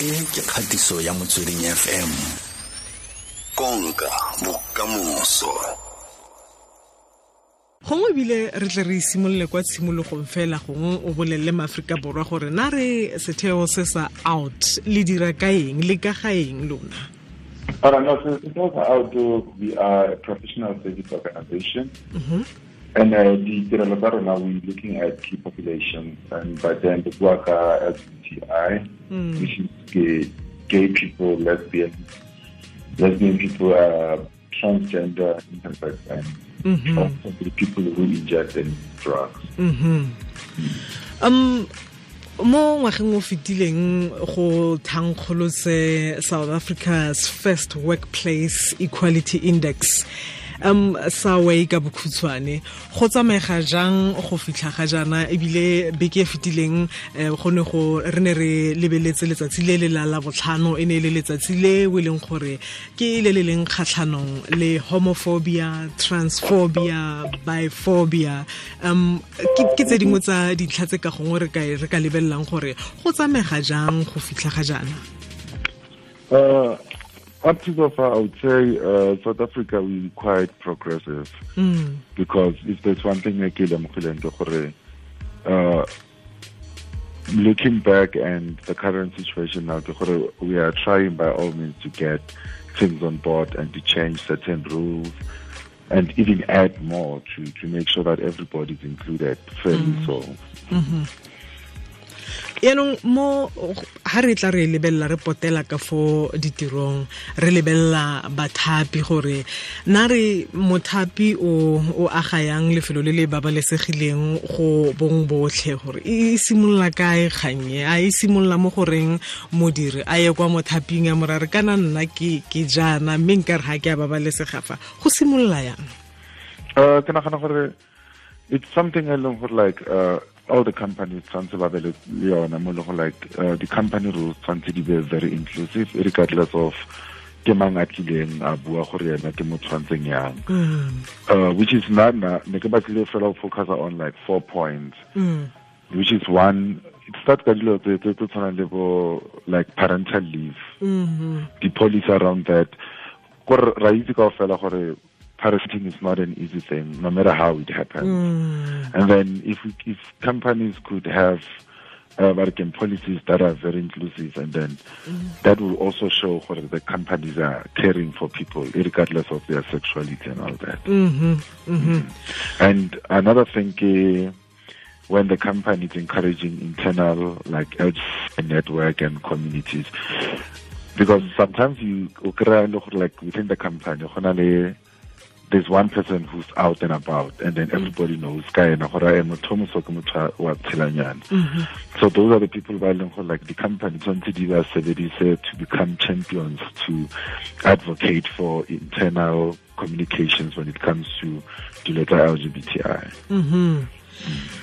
e ke kgatiso ya motsweding fm konka bokamoso. Gongwe bile re tle re simolole kwa tshimologong fela gongwe o bolelele maaforika borwa gore na re setheo se sa out le dira ka eng le ka ga eng lona? All right, no, so so out, we are a professional service organization. And uh, the Tirelo tsa rona, we're looking at key populations. And by then, the work are LGBTI, which is gay, gay people, lesbian, lesbian people, uh, transgender, intersex, and also the people who inject and drugs. um mo ngwageng o fetileng go thankgolotse south africa's first workplace equality index um sawe ka bokhutshwane go tsamaega jang go fitlha ga jana ebile beke e fetileng eh, go ne go re ne re lebeletse letsatsi le le la la botlhano e ne e le letsatsi le o e leng gore ke le le leng kgatlhanong le homophobia transphobia biphobia. Um ke tse dingwe tsa dintlha tse ka gongwe re ka lebelelang gore go tsamega jang go fitlha ga jana Uh, up to so far, I would say uh, South Africa we're quite progressive. Because if there's one thing I kill uh, looking back and the current situation now, we are trying by all means to get things on board and to change certain rules and even add more to, to make sure that everybody is included fairly so. Yaanong mo ha re tla re lebelela re potela ka fo ditirong re lebelela bathapi gore na re mothapi o o aga yang lefelo le le babalesegileng go bong botlhe gore e simolola kae kgannye a e simolola mo goreng modiri a ye kwa mothaping ya morare? Kana nna ke ke jana mme nka re ga ke a babalesega fa? Go simolola yang? Uh, ke nagana gore it's something e leng gore like uh, all the companies tshwanetse ba be le yona mo le go like uh, the company rules tshwanetse di be very inclusive regardless of ke mang a tlileng a bua gore yena ke motho tshwantseng yang. Uh, which is not na ne ke batlile fela go focus on like four points. Which is one it start ka dilo tse tse- tshwanang le bo like parental leave. The policy around that. Kore ra itse kao fela gore parenting is not an easy thing no matter how it happens. Mm. And then if we, if companies could have uh, American policies that are very inclusive and then mm. that will also show what the companies are caring for people regardless of their sexuality and all that. Mm-hmm. Mm-hmm. Mm. And another thing eh, when the company is encouraging internal like network and communities because sometimes you o kry-a le gore like within the company go na le there's one person who's out and about and then mm. everybody knows ka ena gore e motho o moso ke motho wa tshelanyana mm-hmm. so those are the people ba e leng gore like the company tshwanetse di ba sebedise to become champions to advocate for internal communications when it comes to dilo tsa lgbti mm-hmm.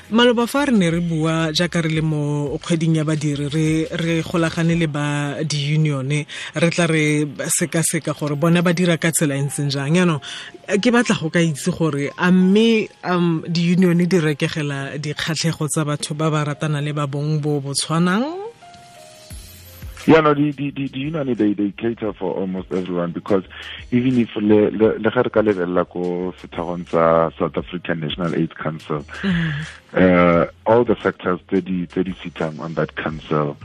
Maloba fa re ne re bua jaaka re le mo kgweding ya badiri re re golagane le ba di-unione re tla re sekaseka gore bona ba dira ka tsela e ntseng jang. Yaanong ke batla go ka itse gore a mme um di-unione di rekegela dikgatlhego tsa batho ba ba ratana le ba bong bo bo tshwanang Yeah, no, the, the, the, the union, they, they cater for almost everyone because even if le le ga re ka lebella ko sethagong sa South African National AIDS Council, uh, all the sectors tse di tse di sitang on that council,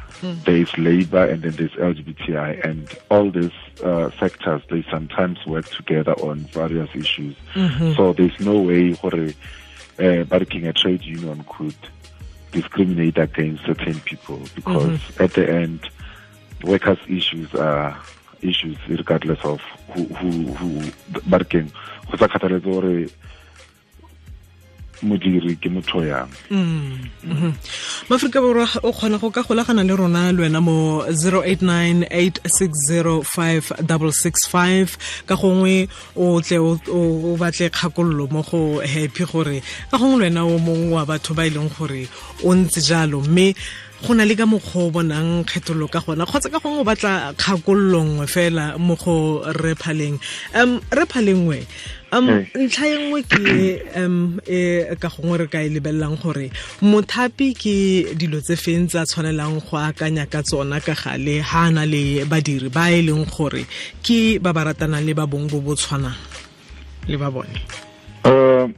there is labor and then there's LGBTI and all these uh, sectors they sometimes work together on various issues. So there's no way gore uh, barking a trade union could discriminate against certain people because at the end workers issues are issues regardless of who who who barking go sa kgathaletse gore modiri ke motho yang maaforika borwa o kgona go ka golagana le rona le wena mo 0898605665 ka gongwe o tle o batle kgakololo mo go happy gore ka gongwe le wena o mongwe wa batho ba e leng gore o ntse jalo. Mme go na le ka mokgwa o bonang kgethololo ka gona kgotsa ka gongwe o batla kgakololo nngwe fela mo go re phaleng. Um re phalengwe um ntlha e nngwe ke um e ka gongwe re ka e lebelelang gore mothapi ke dilo tse feng a tshwanelang go akanya ka tsona ka gale ha a na le badiri ba e leng gore ke ba ba ratanang le ba bong bo bo tshwanang le ba bone? Um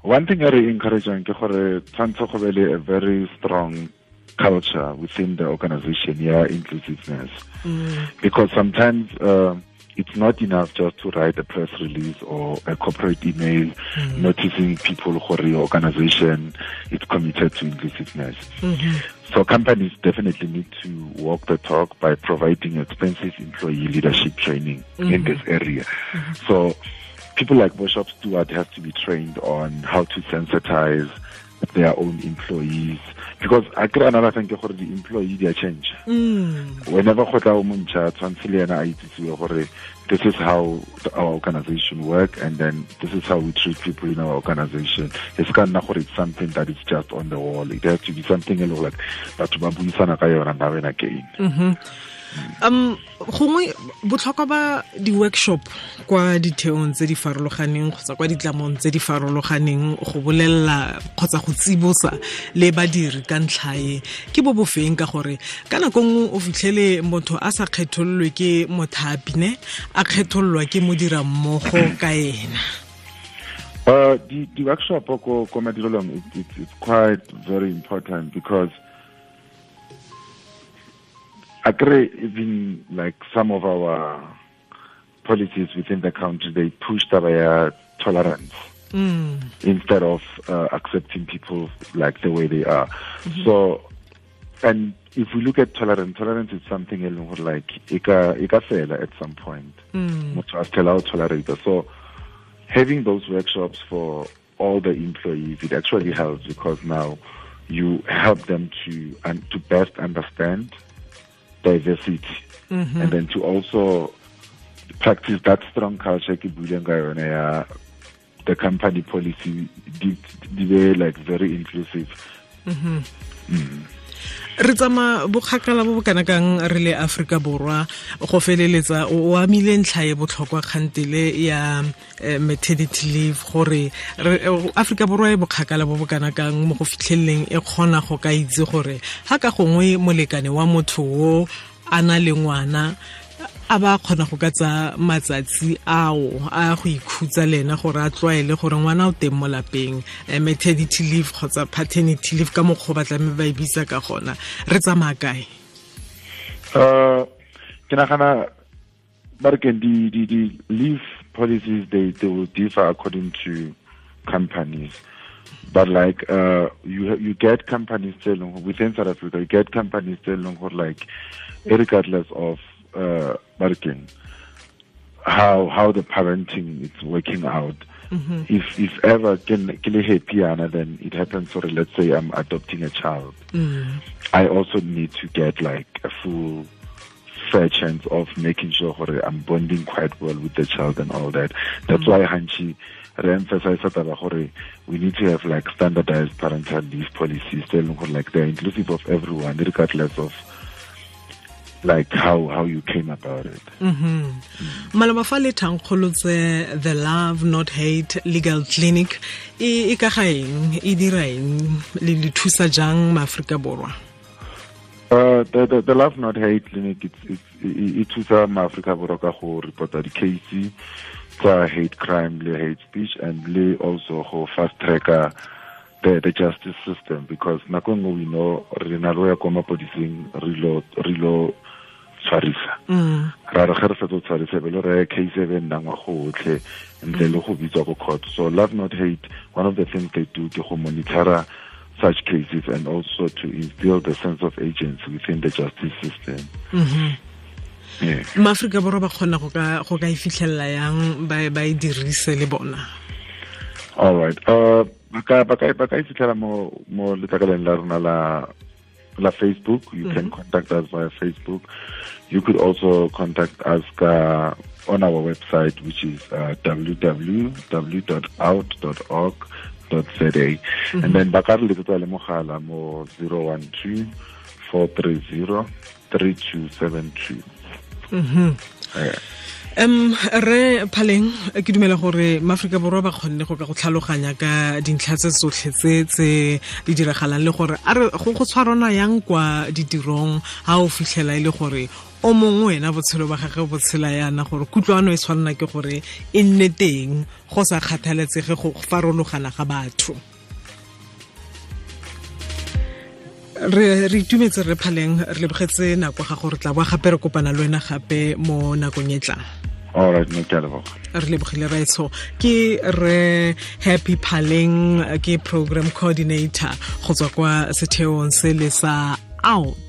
one thing e re encourageang ke gore tshwanetse go be le a very strong culture within the organization yeah inclusiveness. Mm. because sometimes uh, it's not enough just to write a press release or a corporate email mm-hmm. noticing people who your organization is committed to inclusiveness. Mm-hmm. So companies definitely need to walk the talk by providing expensive employee leadership training mm-hmm. in this area. Mm-hmm. So people like Bishop Stewart have to be trained on how to sensitize their own employees. Because I kry another thing ke gore di-employee di a change. Mm. whenever go tla o montšha tshwanetse le ena a itsisiwe gore this is how our organization work and then this is how we treat people in our organization. It's ka nna gore it's something that is just on the wall. It has to be something e le like batho ba buisana ka yona now and again mm -hmm. Um gongwe botlhokwa ba di-workshop kwa ditheong tse di farologaneng kgotsa kwa ditlamong tse di farologaneng go bolelela kgotsa go tsibosa le badiri ka ntlhae ke bo bofeng ka gore ka nako nngwe o fitlhele motho a sa kgethololwe ke mothapine a kgethololwa ke modirammogo ka ena? Uh, the, the workshop ko, ko Madirolong, it, it, it's quite very important because agree even like some of our policies within the country, they push their tolerance mm. instead of uh, accepting people like the way they are. Mm-hmm. So, and if we look at tolerance, tolerance is something like ika ika at some point. Mm. tolerate. So, having those workshops for all the employees, it actually helps because now you help them to and to best understand diversity mm-hmm. and then to also practice that strong culture ke buileng ka yone ya the company policy di be like very inclusive mm-hmm. mm. Re tsama bokgakala bo bo kana kang re le aforika borwa. Go feleletsa o amile ntlha e botlhokwa kgantele ya eh, maternity leave gore aforika borwa e bokgakala bo bo kana kang mo go fitlheleleng e kgona go ka itse gore ga ka gongwe molekane wa motho wo a na le ngwana a ba kgona go ka tsa matsatsi ao a go ikhutsa le ena gore a tlwaele gore ngwana o teng mo lapeng eh, maternity leave kgotsa paternity leave ka mokgwa o batlame ba e bitsa ka gona. Re tsamaya kae? Um ke nagana ba re keng di leave policies they, they will differ according to companies. But like uh, you you get companies telling within South Africa, you get companies telling like regardless of uh, how how the parenting is working out. Mm-hmm. If if ever can happy then it happens or let's say I'm adopting a child. Mm. I also need to get like a full fair chance of making sure I'm bonding quite well with the child and all that. That's mm. why Hanchi re-emphasize gore we need to have like standardized parental leave policies telling like they're inclusive of everyone regardless of like how how you came about it mm-hmm. mm -hmm. fa le thankgolotse the love not hate legal clinic e ka ga eng e dira eng le le thusa jang maaforika borwa Uh, the, the, the love not hate clinic it's, it's, e thusa maaforika borwa ka go reporta di-case tsa hate crime le hate speech and le also go fast tracker the, the justice system because nako nngwe we know re na lo ya ko mapodising re lo tshwarisa. Mm. ra re ge re fetsa tshwarisa be le re case e be nnang wa gotlhe ntle le go bitswa ko court. So love not hate one of the things they do ke go monitora such cases and also to instill the sense of agency within the justice system. Mm -hmm. maaforika borwa ba kgona go ka e fitlhelela yang ba e dirise le bona? All right. Uh ba ka e fitlhela mo letlakaleng la rona la Facebook. You mm -hmm. can mm-hmm. contact us via Facebook. You could also contact us uh, on our website, which is uh, www.out.org.za. Mm -hmm. And then bakar le tsotsa le mogala mo 012 four three zero three two seven two um re phaleng ke dumela gore maaforika borwa ba kgonne go ka go tlhaloganya ka dintlha tse tsotlhe tse tse di diragalang le gore a re go go tshwarana yang kwa ditirong ga o fitlhela e le gore o mongwe wena botshelo ba gage bo tshela yana gore kutlwano e tshwanela ke gore e nne teng go sa kgathaletsege go farologana ga batho re re itumetse re phaleng re lebogetse nako ga gore tla boa gape re kopana le wena gape mo nakong e tlang. Alright ne ke leboga. Re lebogile raetsho ke re happy phaleng ke program coordinator go tswa kwa setheong se le sa out